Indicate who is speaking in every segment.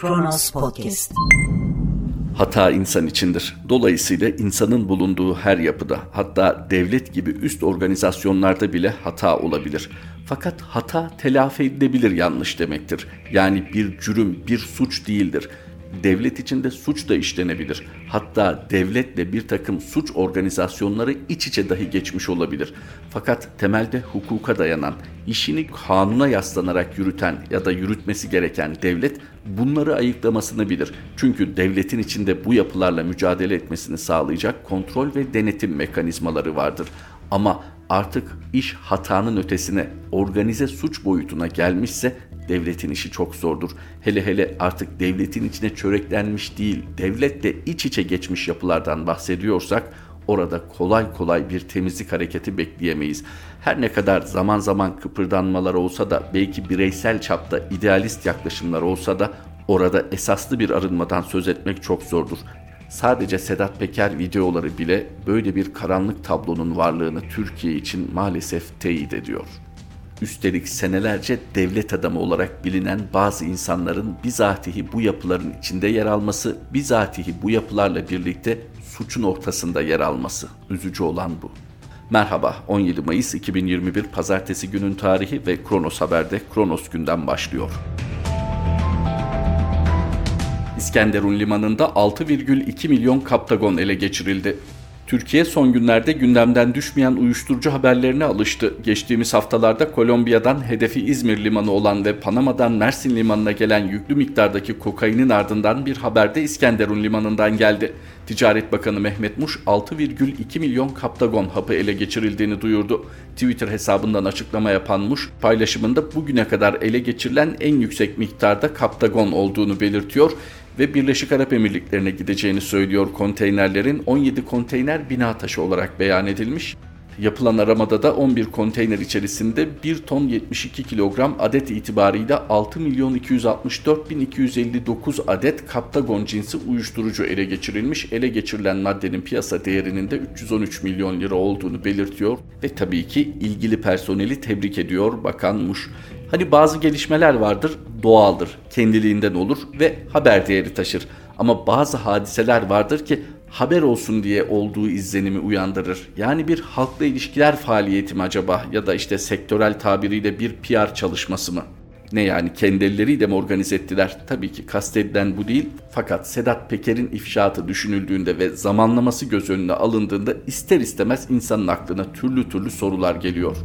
Speaker 1: Kronos Podcast.
Speaker 2: Hata insan içindir. Dolayısıyla insanın bulunduğu her yapıda, hatta devlet gibi üst organizasyonlarda bile hata olabilir. Fakat hata telafi edilebilir yanlış demektir. Yani bir cürüm, bir suç değildir devlet içinde suç da işlenebilir. Hatta devletle bir takım suç organizasyonları iç içe dahi geçmiş olabilir. Fakat temelde hukuka dayanan, işini kanuna yaslanarak yürüten ya da yürütmesi gereken devlet bunları ayıklamasını bilir. Çünkü devletin içinde bu yapılarla mücadele etmesini sağlayacak kontrol ve denetim mekanizmaları vardır. Ama artık iş hatanın ötesine, organize suç boyutuna gelmişse devletin işi çok zordur. Hele hele artık devletin içine çöreklenmiş değil, devletle iç içe geçmiş yapılardan bahsediyorsak orada kolay kolay bir temizlik hareketi bekleyemeyiz. Her ne kadar zaman zaman kıpırdanmalar olsa da belki bireysel çapta idealist yaklaşımlar olsa da orada esaslı bir arınmadan söz etmek çok zordur. Sadece Sedat Peker videoları bile böyle bir karanlık tablonun varlığını Türkiye için maalesef teyit ediyor. Üstelik senelerce devlet adamı olarak bilinen bazı insanların bizatihi bu yapıların içinde yer alması, bizatihi bu yapılarla birlikte suçun ortasında yer alması. Üzücü olan bu. Merhaba, 17 Mayıs 2021 Pazartesi günün tarihi ve Kronos Haber'de Kronos günden başlıyor. İskenderun limanında 6,2 milyon kaptagon ele geçirildi. Türkiye son günlerde gündemden düşmeyen uyuşturucu haberlerine alıştı. Geçtiğimiz haftalarda Kolombiya'dan hedefi İzmir limanı olan ve Panama'dan Mersin limanına gelen yüklü miktardaki kokainin ardından bir haber de İskenderun limanından geldi. Ticaret Bakanı Mehmet Muş 6,2 milyon kaptagon hapı ele geçirildiğini duyurdu. Twitter hesabından açıklama yapan Muş, paylaşımında bugüne kadar ele geçirilen en yüksek miktarda kaptagon olduğunu belirtiyor ve Birleşik Arap Emirlikleri'ne gideceğini söylüyor konteynerlerin 17 konteyner bina taşı olarak beyan edilmiş. Yapılan aramada da 11 konteyner içerisinde 1 ton 72 kilogram adet itibarıyla 6 milyon 264 bin 259 adet kaptagon cinsi uyuşturucu ele geçirilmiş. Ele geçirilen maddenin piyasa değerinin de 313 milyon lira olduğunu belirtiyor ve tabii ki ilgili personeli tebrik ediyor Bakan Muş. Hani bazı gelişmeler vardır, doğaldır, kendiliğinden olur ve haber değeri taşır. Ama bazı hadiseler vardır ki haber olsun diye olduğu izlenimi uyandırır. Yani bir halkla ilişkiler faaliyeti mi acaba ya da işte sektörel tabiriyle bir PR çalışması mı? Ne yani kendi elleriyle mi organize ettiler? Tabii ki kastedilen bu değil. Fakat Sedat Peker'in ifşaatı düşünüldüğünde ve zamanlaması göz önüne alındığında ister istemez insanın aklına türlü türlü sorular geliyor.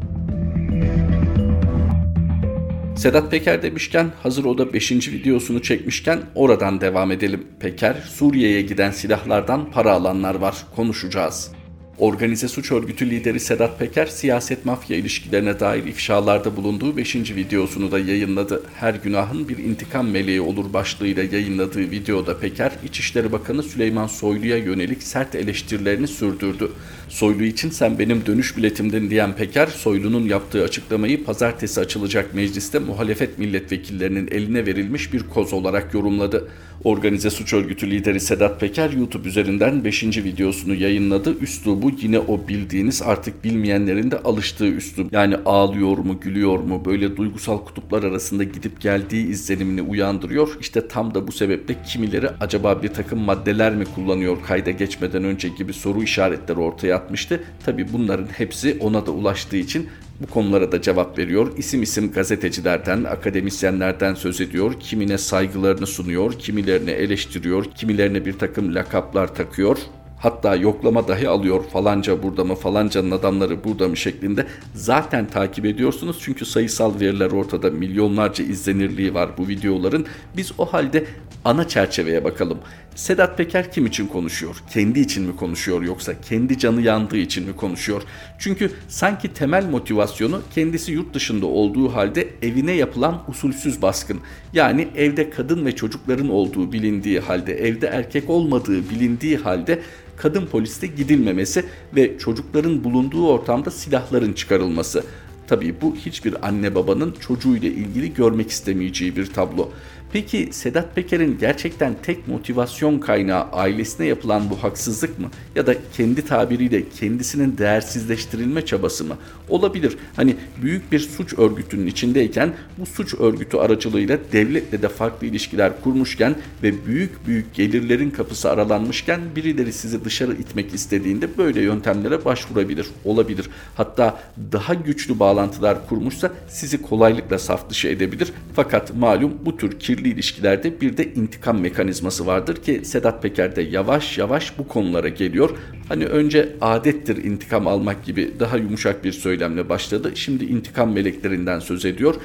Speaker 2: Sedat Peker demişken hazır o da 5. videosunu çekmişken oradan devam edelim. Peker Suriye'ye giden silahlardan para alanlar var konuşacağız. Organize suç örgütü lideri Sedat Peker siyaset mafya ilişkilerine dair ifşalarda bulunduğu 5. videosunu da yayınladı. Her günahın bir intikam meleği olur başlığıyla yayınladığı videoda Peker, İçişleri Bakanı Süleyman Soylu'ya yönelik sert eleştirilerini sürdürdü. Soylu için sen benim dönüş biletimdin diyen Peker, Soylu'nun yaptığı açıklamayı pazartesi açılacak mecliste muhalefet milletvekillerinin eline verilmiş bir koz olarak yorumladı. Organize suç örgütü lideri Sedat Peker YouTube üzerinden 5. videosunu yayınladı. Üslubu yine o bildiğiniz artık bilmeyenlerin de alıştığı üslub. Yani ağlıyor mu, gülüyor mu, böyle duygusal kutuplar arasında gidip geldiği izlenimini uyandırıyor. İşte tam da bu sebeple kimileri acaba bir takım maddeler mi kullanıyor kayda geçmeden önce gibi soru işaretleri ortaya atmıştı. Tabi bunların hepsi ona da ulaştığı için bu konulara da cevap veriyor. İsim isim gazetecilerden, akademisyenlerden söz ediyor. Kimine saygılarını sunuyor, kimilerini eleştiriyor, kimilerine bir takım lakaplar takıyor hatta yoklama dahi alıyor falanca burada mı falancanın adamları burada mı şeklinde zaten takip ediyorsunuz çünkü sayısal veriler ortada milyonlarca izlenirliği var bu videoların biz o halde ana çerçeveye bakalım. Sedat Peker kim için konuşuyor? Kendi için mi konuşuyor yoksa kendi canı yandığı için mi konuşuyor? Çünkü sanki temel motivasyonu kendisi yurt dışında olduğu halde evine yapılan usulsüz baskın. Yani evde kadın ve çocukların olduğu bilindiği halde, evde erkek olmadığı bilindiği halde kadın poliste gidilmemesi ve çocukların bulunduğu ortamda silahların çıkarılması. Tabii bu hiçbir anne babanın çocuğuyla ilgili görmek istemeyeceği bir tablo. Peki Sedat Peker'in gerçekten tek motivasyon kaynağı ailesine yapılan bu haksızlık mı? Ya da kendi tabiriyle kendisinin değersizleştirilme çabası mı? Olabilir. Hani büyük bir suç örgütünün içindeyken bu suç örgütü aracılığıyla devletle de farklı ilişkiler kurmuşken ve büyük büyük gelirlerin kapısı aralanmışken birileri sizi dışarı itmek istediğinde böyle yöntemlere başvurabilir. Olabilir. Hatta daha güçlü bağlantılar kurmuşsa sizi kolaylıkla saf dışı edebilir. Fakat malum bu tür kirli ilişkilerde bir de intikam mekanizması vardır ki Sedat Peker de yavaş yavaş bu konulara geliyor. Hani önce adettir intikam almak gibi daha yumuşak bir söylemle başladı. Şimdi intikam meleklerinden söz ediyor.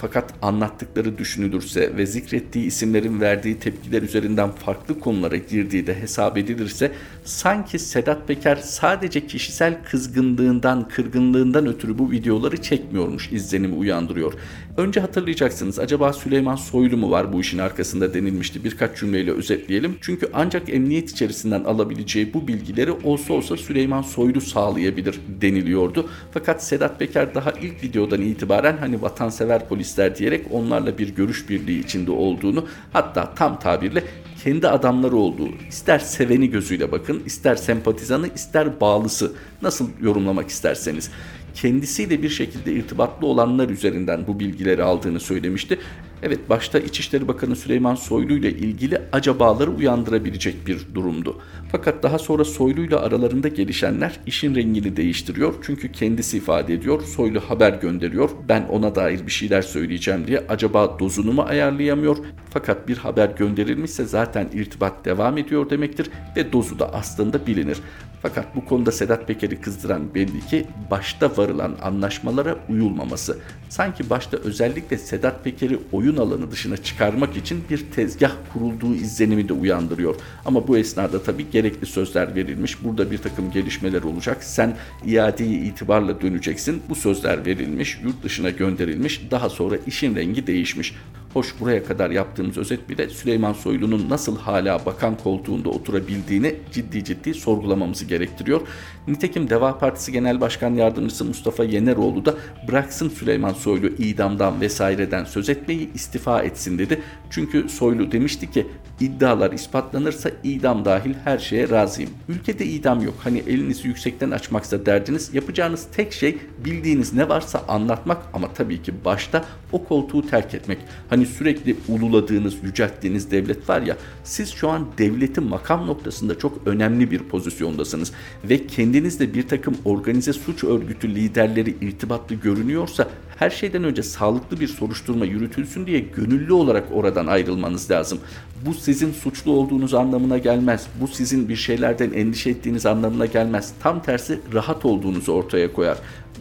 Speaker 2: Fakat anlattıkları düşünülürse ve zikrettiği isimlerin verdiği tepkiler üzerinden farklı konulara girdiği de hesap edilirse sanki Sedat Peker sadece kişisel kızgınlığından, kırgınlığından ötürü bu videoları çekmiyormuş izlenimi uyandırıyor. Önce hatırlayacaksınız acaba Süleyman Soylu mu var bu işin arkasında denilmişti. Birkaç cümleyle özetleyelim. Çünkü ancak emniyet içerisinden alabileceği bu bilgileri olsa olsa Süleyman Soylu sağlayabilir deniliyordu. Fakat Sedat Peker daha ilk videodan itibaren hani vatansever polisler diyerek onlarla bir görüş birliği içinde olduğunu hatta tam tabirle kendi adamları olduğu, ister seveni gözüyle bakın, ister sempatizanı, ister bağlısı nasıl yorumlamak isterseniz kendisiyle bir şekilde irtibatlı olanlar üzerinden bu bilgileri aldığını söylemişti. Evet başta İçişleri Bakanı Süleyman Soylu ile ilgili acabaları uyandırabilecek bir durumdu. Fakat daha sonra Soylu ile aralarında gelişenler işin rengini değiştiriyor. Çünkü kendisi ifade ediyor. Soylu haber gönderiyor. Ben ona dair bir şeyler söyleyeceğim diye acaba dozunu mu ayarlayamıyor? Fakat bir haber gönderilmişse zaten irtibat devam ediyor demektir ve dozu da aslında bilinir. Fakat bu konuda Sedat Peker'i kızdıran belli ki başta varılan anlaşmalara uyulmaması. Sanki başta özellikle Sedat Peker'i oyun alanı dışına çıkarmak için bir tezgah kurulduğu izlenimi de uyandırıyor. Ama bu esnada tabii gerekli sözler verilmiş. Burada bir takım gelişmeler olacak. Sen iadeyi itibarla döneceksin. Bu sözler verilmiş, yurt dışına gönderilmiş. Daha sonra işin rengi değişmiş. Hoş buraya kadar yaptığımız özet bile Süleyman Soylu'nun nasıl hala bakan koltuğunda oturabildiğini ciddi ciddi sorgulamamızı gerektiriyor. Nitekim Deva Partisi Genel Başkan Yardımcısı Mustafa Yeneroğlu da bıraksın Süleyman Soylu idamdan vesaireden söz etmeyi istifa etsin dedi. Çünkü Soylu demişti ki iddialar ispatlanırsa idam dahil her şeye razıyım. Ülkede idam yok. Hani elinizi yüksekten açmaksa derdiniz yapacağınız tek şey bildiğiniz ne varsa anlatmak ama tabii ki başta o koltuğu terk etmek. Hani sürekli ululadığınız, yücelttiğiniz devlet var ya siz şu an devletin makam noktasında çok önemli bir pozisyondasınız ve kendinizle bir takım organize suç örgütü liderleri irtibatlı görünüyorsa her şeyden önce sağlıklı bir soruşturma yürütülsün diye gönüllü olarak oradan ayrılmanız lazım. Bu sizin suçlu olduğunuz anlamına gelmez. Bu sizin bir şeylerden endişe ettiğiniz anlamına gelmez. Tam tersi rahat olduğunuzu ortaya koyar.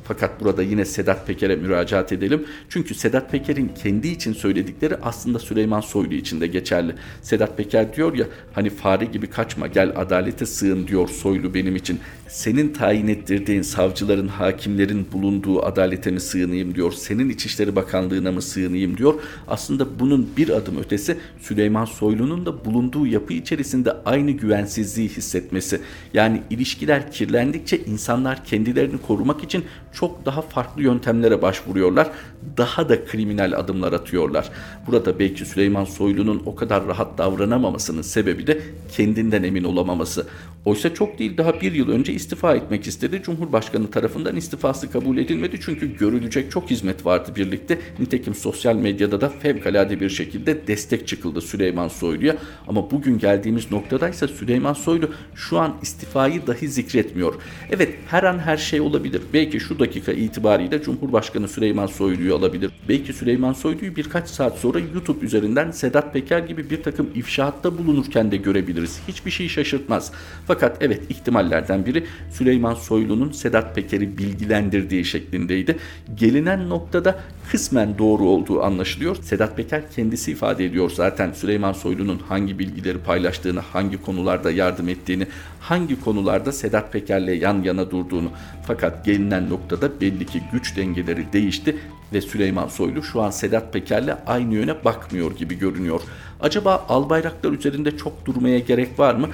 Speaker 2: Fakat burada yine Sedat Peker'e müracaat edelim. Çünkü Sedat Peker'in kendi için söyledikleri aslında Süleyman Soylu için de geçerli. Sedat Peker diyor ya hani fare gibi kaçma gel adalete sığın diyor Soylu benim için. Senin tayin ettirdiğin savcıların, hakimlerin bulunduğu adalete mi sığınayım diyor. Senin İçişleri Bakanlığı'na mı sığınayım diyor. Aslında bunun bir adım ötesi Süleyman Soylu'nun da bulunduğu yapı içerisinde aynı güvensizliği hissetmesi. Yani ilişkiler kirlendikçe insanlar kendilerini korumak için çok daha farklı yöntemlere başvuruyorlar. Daha da kriminal adımlar atıyorlar. Burada belki Süleyman Soylu'nun o kadar rahat davranamamasının sebebi de kendinden emin olamaması. Oysa çok değil daha bir yıl önce istifa etmek istedi. Cumhurbaşkanı tarafından istifası kabul edilmedi çünkü görülecek çok hizmet vardı birlikte. Nitekim sosyal medyada da fevkalade bir şekilde destek çıkıldı Süleyman Soylu'ya. Ama bugün geldiğimiz noktadaysa Süleyman Soylu şu an istifayı dahi zikretmiyor. Evet her an her şey olabilir. Belki şu dakika itibariyle Cumhurbaşkanı Süleyman Soylu'yu alabilir. Belki Süleyman Soylu'yu birkaç saat sonra YouTube üzerinden Sedat Peker gibi bir takım ifşaatta bulunurken de görebiliriz. Hiçbir şey şaşırtmaz. Fakat evet ihtimallerden biri Süleyman Soylu'nun Sedat Peker'i bilgilendirdiği şeklindeydi. Gelinen noktada kısmen doğru olduğu anlaşılıyor. Sedat Peker kendisi ifade ediyor zaten Süleyman Soylu'nun hangi bilgileri paylaştığını, hangi konularda yardım ettiğini, hangi konularda Sedat Peker'le yan yana durduğunu. Fakat gelinen noktada belli ki güç dengeleri değişti ve Süleyman Soylu şu an Sedat Peker'le aynı yöne bakmıyor gibi görünüyor. Acaba Albayraklar üzerinde çok durmaya gerek var mı?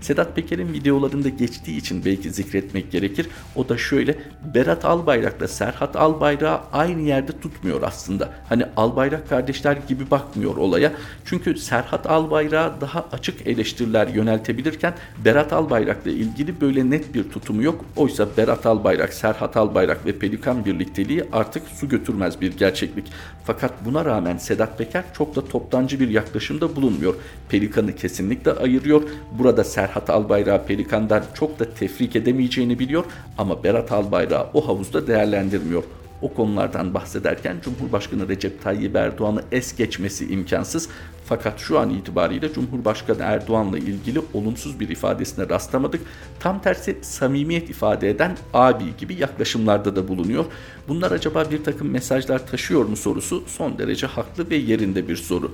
Speaker 2: Sedat Peker'in videolarında geçtiği için belki zikretmek gerekir. O da şöyle Berat Albayrak'la Serhat Albayrak'ı aynı yerde tutmuyor aslında. Hani Albayrak kardeşler gibi bakmıyor olaya. Çünkü Serhat Albayrak'a daha açık eleştiriler yöneltebilirken Berat Albayrak'la ilgili böyle net bir tutumu yok. Oysa Berat Albayrak, Serhat Albayrak ve Pelikan birlikteliği artık su götürmez bir gerçeklik. Fakat buna rağmen Sedat Peker çok da toptancı bir yaklaşımda bulunmuyor. Pelikan'ı kesinlikle ayırıyor. Burada Serhat Albayrak Pelikan'dan çok da tefrik edemeyeceğini biliyor ama Berat Albayrak o havuzda değerlendirmiyor o konulardan bahsederken Cumhurbaşkanı Recep Tayyip Erdoğan'ı es geçmesi imkansız. Fakat şu an itibariyle Cumhurbaşkanı Erdoğan'la ilgili olumsuz bir ifadesine rastlamadık. Tam tersi samimiyet ifade eden abi gibi yaklaşımlarda da bulunuyor. Bunlar acaba bir takım mesajlar taşıyor mu sorusu son derece haklı ve yerinde bir soru.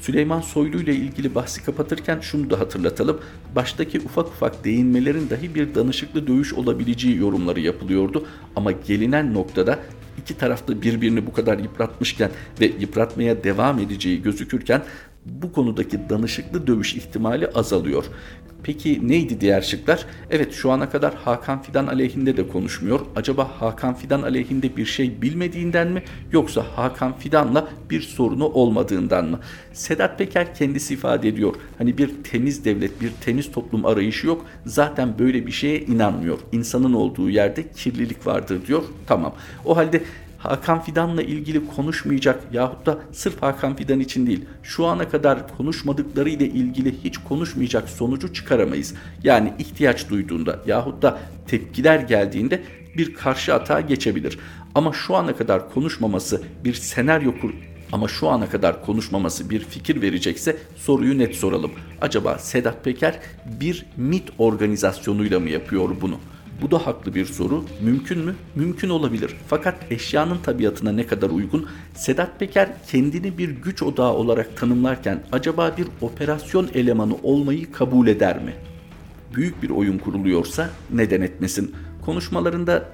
Speaker 2: Süleyman Soylu ile ilgili bahsi kapatırken şunu da hatırlatalım. Baştaki ufak ufak değinmelerin dahi bir danışıklı dövüş olabileceği yorumları yapılıyordu. Ama gelinen noktada iki tarafta birbirini bu kadar yıpratmışken ve yıpratmaya devam edeceği gözükürken bu konudaki danışıklı dövüş ihtimali azalıyor. Peki neydi diğer şıklar? Evet şu ana kadar Hakan Fidan aleyhinde de konuşmuyor. Acaba Hakan Fidan aleyhinde bir şey bilmediğinden mi yoksa Hakan Fidan'la bir sorunu olmadığından mı? Sedat Peker kendisi ifade ediyor. Hani bir temiz devlet, bir temiz toplum arayışı yok. Zaten böyle bir şeye inanmıyor. İnsanın olduğu yerde kirlilik vardır diyor. Tamam. O halde Hakan Fidan'la ilgili konuşmayacak yahut da sırf Hakan Fidan için değil şu ana kadar konuşmadıkları ile ilgili hiç konuşmayacak sonucu çıkaramayız. Yani ihtiyaç duyduğunda yahut da tepkiler geldiğinde bir karşı atağa geçebilir. Ama şu ana kadar konuşmaması bir senaryo kur ama şu ana kadar konuşmaması bir fikir verecekse soruyu net soralım. Acaba Sedat Peker bir MIT organizasyonuyla mı yapıyor bunu? Bu da haklı bir soru. Mümkün mü? Mümkün olabilir. Fakat eşyanın tabiatına ne kadar uygun? Sedat Peker kendini bir güç odağı olarak tanımlarken acaba bir operasyon elemanı olmayı kabul eder mi? Büyük bir oyun kuruluyorsa neden etmesin? Konuşmalarında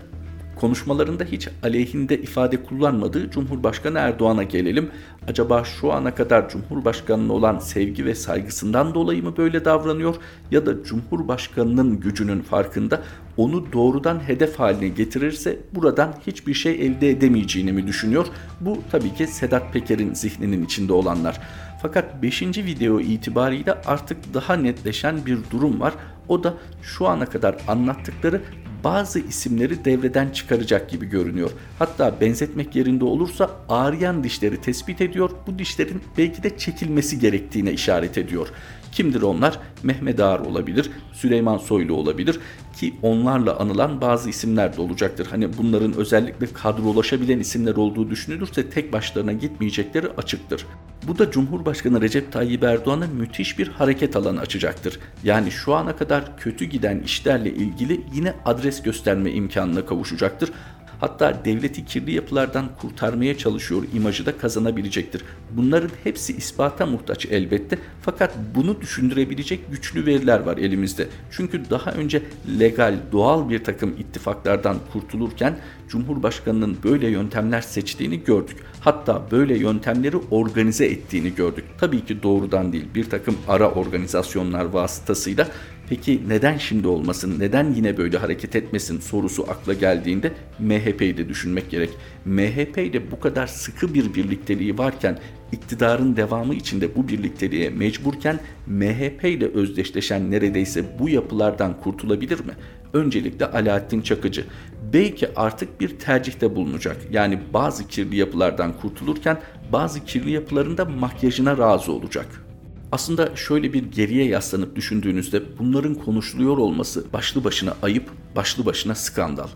Speaker 2: konuşmalarında hiç aleyhinde ifade kullanmadığı Cumhurbaşkanı Erdoğan'a gelelim. Acaba şu ana kadar Cumhurbaşkanı'na olan sevgi ve saygısından dolayı mı böyle davranıyor ya da Cumhurbaşkanı'nın gücünün farkında onu doğrudan hedef haline getirirse buradan hiçbir şey elde edemeyeceğini mi düşünüyor? Bu tabii ki Sedat Peker'in zihninin içinde olanlar. Fakat 5. video itibariyle artık daha netleşen bir durum var. O da şu ana kadar anlattıkları bazı isimleri devreden çıkaracak gibi görünüyor. Hatta benzetmek yerinde olursa ağrıyan dişleri tespit ediyor. Bu dişlerin belki de çekilmesi gerektiğine işaret ediyor. Kimdir onlar? Mehmet Ağar olabilir, Süleyman Soylu olabilir ki onlarla anılan bazı isimler de olacaktır. Hani bunların özellikle kadrolaşabilen isimler olduğu düşünülürse tek başlarına gitmeyecekleri açıktır. Bu da Cumhurbaşkanı Recep Tayyip Erdoğan'a müthiş bir hareket alanı açacaktır. Yani şu ana kadar kötü giden işlerle ilgili yine adres gösterme imkanına kavuşacaktır hatta devleti kirli yapılardan kurtarmaya çalışıyor imajı da kazanabilecektir. Bunların hepsi ispata muhtaç elbette fakat bunu düşündürebilecek güçlü veriler var elimizde. Çünkü daha önce legal, doğal bir takım ittifaklardan kurtulurken Cumhurbaşkanının böyle yöntemler seçtiğini gördük. Hatta böyle yöntemleri organize ettiğini gördük. Tabii ki doğrudan değil bir takım ara organizasyonlar vasıtasıyla Peki neden şimdi olmasın, neden yine böyle hareket etmesin sorusu akla geldiğinde MHP'yi de düşünmek gerek. MHP ile bu kadar sıkı bir birlikteliği varken iktidarın devamı içinde bu birlikteliğe mecburken MHP ile özdeşleşen neredeyse bu yapılardan kurtulabilir mi? Öncelikle Alaaddin Çakıcı. Belki artık bir tercihte bulunacak. Yani bazı kirli yapılardan kurtulurken bazı kirli yapıların da makyajına razı olacak. Aslında şöyle bir geriye yaslanıp düşündüğünüzde bunların konuşuluyor olması başlı başına ayıp, başlı başına skandal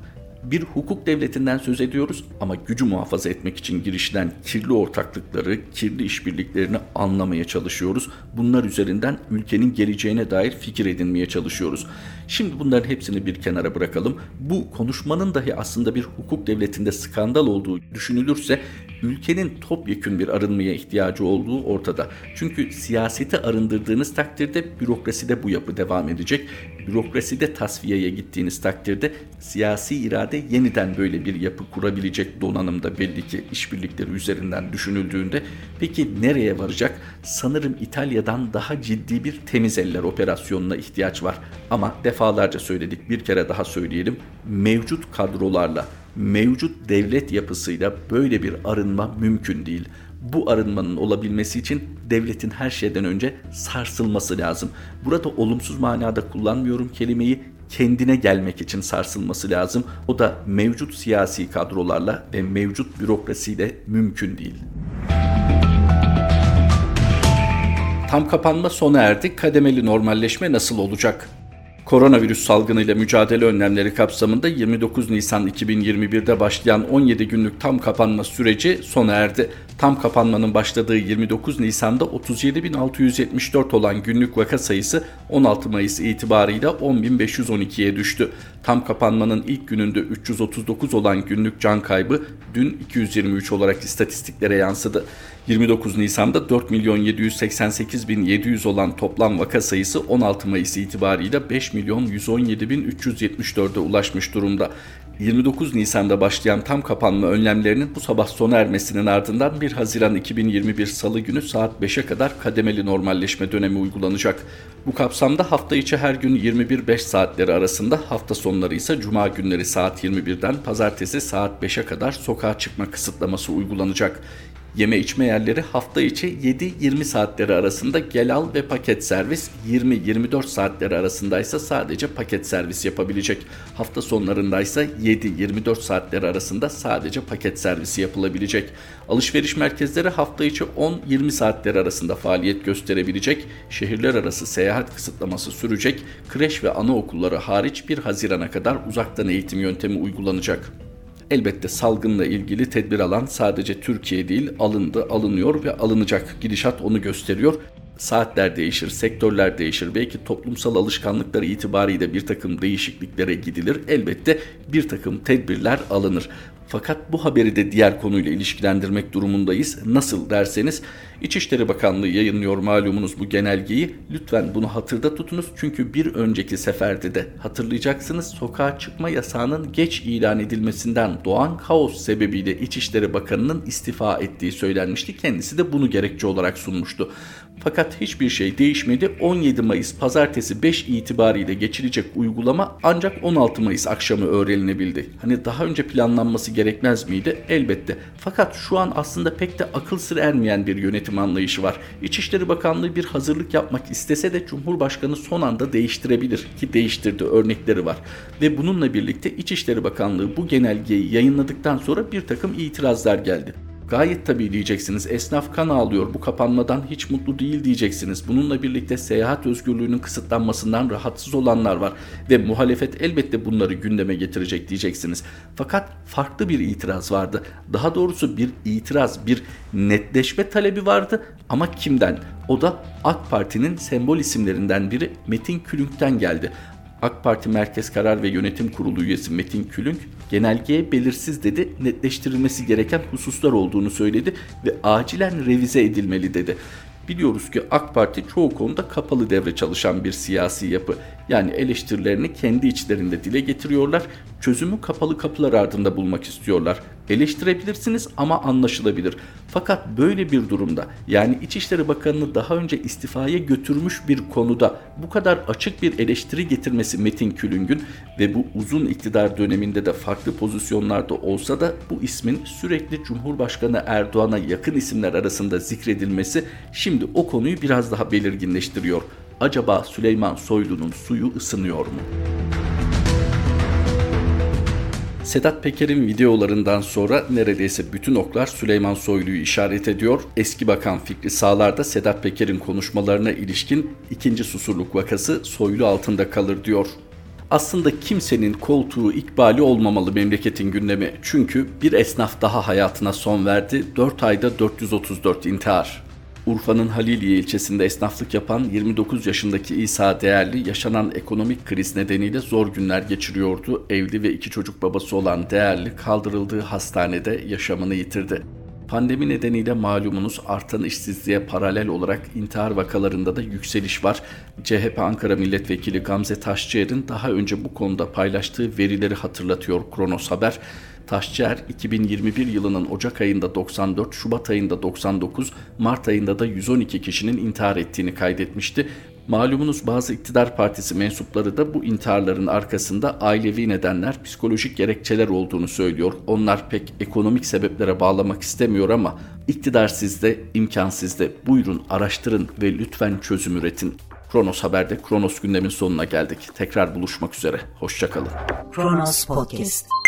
Speaker 2: bir hukuk devletinden söz ediyoruz ama gücü muhafaza etmek için girişilen kirli ortaklıkları, kirli işbirliklerini anlamaya çalışıyoruz. Bunlar üzerinden ülkenin geleceğine dair fikir edinmeye çalışıyoruz. Şimdi bunların hepsini bir kenara bırakalım. Bu konuşmanın dahi aslında bir hukuk devletinde skandal olduğu düşünülürse ülkenin topyekün bir arınmaya ihtiyacı olduğu ortada. Çünkü siyaseti arındırdığınız takdirde bürokraside bu yapı devam edecek. Bürokraside tasfiyeye gittiğiniz takdirde siyasi irade yeniden böyle bir yapı kurabilecek donanımda belli ki işbirlikleri üzerinden düşünüldüğünde peki nereye varacak? Sanırım İtalya'dan daha ciddi bir temiz eller operasyonuna ihtiyaç var. Ama defalarca söyledik bir kere daha söyleyelim. Mevcut kadrolarla mevcut devlet yapısıyla böyle bir arınma mümkün değil. Bu arınmanın olabilmesi için devletin her şeyden önce sarsılması lazım. Burada olumsuz manada kullanmıyorum kelimeyi kendine gelmek için sarsılması lazım. O da mevcut siyasi kadrolarla ve mevcut bürokrasiyle mümkün değil. Tam kapanma sona erdi. Kademeli normalleşme nasıl olacak? Koronavirüs salgınıyla mücadele önlemleri kapsamında 29 Nisan 2021'de başlayan 17 günlük tam kapanma süreci sona erdi. Tam kapanmanın başladığı 29 Nisan'da 37.674 olan günlük vaka sayısı 16 Mayıs itibarıyla 10.512'ye düştü. Tam kapanmanın ilk gününde 339 olan günlük can kaybı dün 223 olarak istatistiklere yansıdı. 29 Nisan'da 4 milyon 788 bin 700 olan toplam vaka sayısı 16 Mayıs itibarıyla 5 milyon 117 bin 374'e ulaşmış durumda. 29 Nisan'da başlayan tam kapanma önlemlerinin bu sabah sona ermesinin ardından 1 Haziran 2021 Salı günü saat 5'e kadar kademeli normalleşme dönemi uygulanacak. Bu kapsamda hafta içi her gün 21-5 saatleri arasında, hafta sonları ise cuma günleri saat 21'den pazartesi saat 5'e kadar sokağa çıkma kısıtlaması uygulanacak. Yeme içme yerleri hafta içi 7-20 saatleri arasında gel al ve paket servis, 20-24 saatleri arasında ise sadece paket servis yapabilecek. Hafta sonlarında ise 7-24 saatleri arasında sadece paket servisi yapılabilecek. Alışveriş merkezleri hafta içi 10-20 saatleri arasında faaliyet gösterebilecek. Şehirler arası seyahat kısıtlaması sürecek. Kreş ve anaokulları hariç 1 Haziran'a kadar uzaktan eğitim yöntemi uygulanacak. Elbette salgınla ilgili tedbir alan sadece Türkiye değil alındı, alınıyor ve alınacak. Gidişat onu gösteriyor. Saatler değişir, sektörler değişir. Belki toplumsal alışkanlıkları itibariyle bir takım değişikliklere gidilir. Elbette bir takım tedbirler alınır. Fakat bu haberi de diğer konuyla ilişkilendirmek durumundayız. Nasıl derseniz İçişleri Bakanlığı yayınlıyor malumunuz bu genelgeyi. Lütfen bunu hatırda tutunuz çünkü bir önceki seferde de hatırlayacaksınız sokağa çıkma yasağının geç ilan edilmesinden doğan kaos sebebiyle İçişleri Bakanı'nın istifa ettiği söylenmişti. Kendisi de bunu gerekçe olarak sunmuştu. Fakat hiçbir şey değişmedi. 17 Mayıs pazartesi 5 itibariyle geçilecek uygulama ancak 16 Mayıs akşamı öğrenilebildi. Hani daha önce planlanması gerekmez miydi? Elbette. Fakat şu an aslında pek de akıl sır ermeyen bir yönetim anlayışı var. İçişleri Bakanlığı bir hazırlık yapmak istese de Cumhurbaşkanı son anda değiştirebilir ki değiştirdi örnekleri var. Ve bununla birlikte İçişleri Bakanlığı bu genelgeyi yayınladıktan sonra bir takım itirazlar geldi. Gayet tabii diyeceksiniz esnaf kan ağlıyor bu kapanmadan hiç mutlu değil diyeceksiniz. Bununla birlikte seyahat özgürlüğünün kısıtlanmasından rahatsız olanlar var ve muhalefet elbette bunları gündeme getirecek diyeceksiniz. Fakat farklı bir itiraz vardı. Daha doğrusu bir itiraz, bir netleşme talebi vardı ama kimden? O da AK Parti'nin sembol isimlerinden biri Metin Külünk'ten geldi. AK Parti Merkez Karar ve Yönetim Kurulu üyesi Metin Külünk genelgeye belirsiz dedi, netleştirilmesi gereken hususlar olduğunu söyledi ve acilen revize edilmeli dedi. Biliyoruz ki AK Parti çoğu konuda kapalı devre çalışan bir siyasi yapı. Yani eleştirilerini kendi içlerinde dile getiriyorlar. Çözümü kapalı kapılar ardında bulmak istiyorlar. Eleştirebilirsiniz ama anlaşılabilir. Fakat böyle bir durumda yani İçişleri Bakanı'nı daha önce istifaya götürmüş bir konuda bu kadar açık bir eleştiri getirmesi Metin Külüngün ve bu uzun iktidar döneminde de farklı pozisyonlarda olsa da bu ismin sürekli Cumhurbaşkanı Erdoğan'a yakın isimler arasında zikredilmesi şimdi o konuyu biraz daha belirginleştiriyor. Acaba Süleyman Soylu'nun suyu ısınıyor mu? Sedat Peker'in videolarından sonra neredeyse bütün oklar Süleyman Soylu'yu işaret ediyor. Eski Bakan Fikri Sağlar da Sedat Peker'in konuşmalarına ilişkin ikinci susurluk vakası Soylu altında kalır diyor. Aslında kimsenin koltuğu ikbali olmamalı memleketin gündemi. Çünkü bir esnaf daha hayatına son verdi. 4 ayda 434 intihar. Urfa'nın Haliliye ilçesinde esnaflık yapan 29 yaşındaki İsa Değerli yaşanan ekonomik kriz nedeniyle zor günler geçiriyordu. Evli ve iki çocuk babası olan Değerli kaldırıldığı hastanede yaşamını yitirdi. Pandemi nedeniyle malumunuz artan işsizliğe paralel olarak intihar vakalarında da yükseliş var. CHP Ankara Milletvekili Gamze Taşçıer'in daha önce bu konuda paylaştığı verileri hatırlatıyor Kronos Haber. Taşçıer 2021 yılının Ocak ayında 94, Şubat ayında 99, Mart ayında da 112 kişinin intihar ettiğini kaydetmişti. Malumunuz bazı iktidar partisi mensupları da bu intiharların arkasında ailevi nedenler, psikolojik gerekçeler olduğunu söylüyor. Onlar pek ekonomik sebeplere bağlamak istemiyor ama iktidar sizde, imkan sizde. Buyurun araştırın ve lütfen çözüm üretin. Kronos Haber'de Kronos gündemin sonuna geldik. Tekrar buluşmak üzere. Hoşçakalın. Kronos Podcast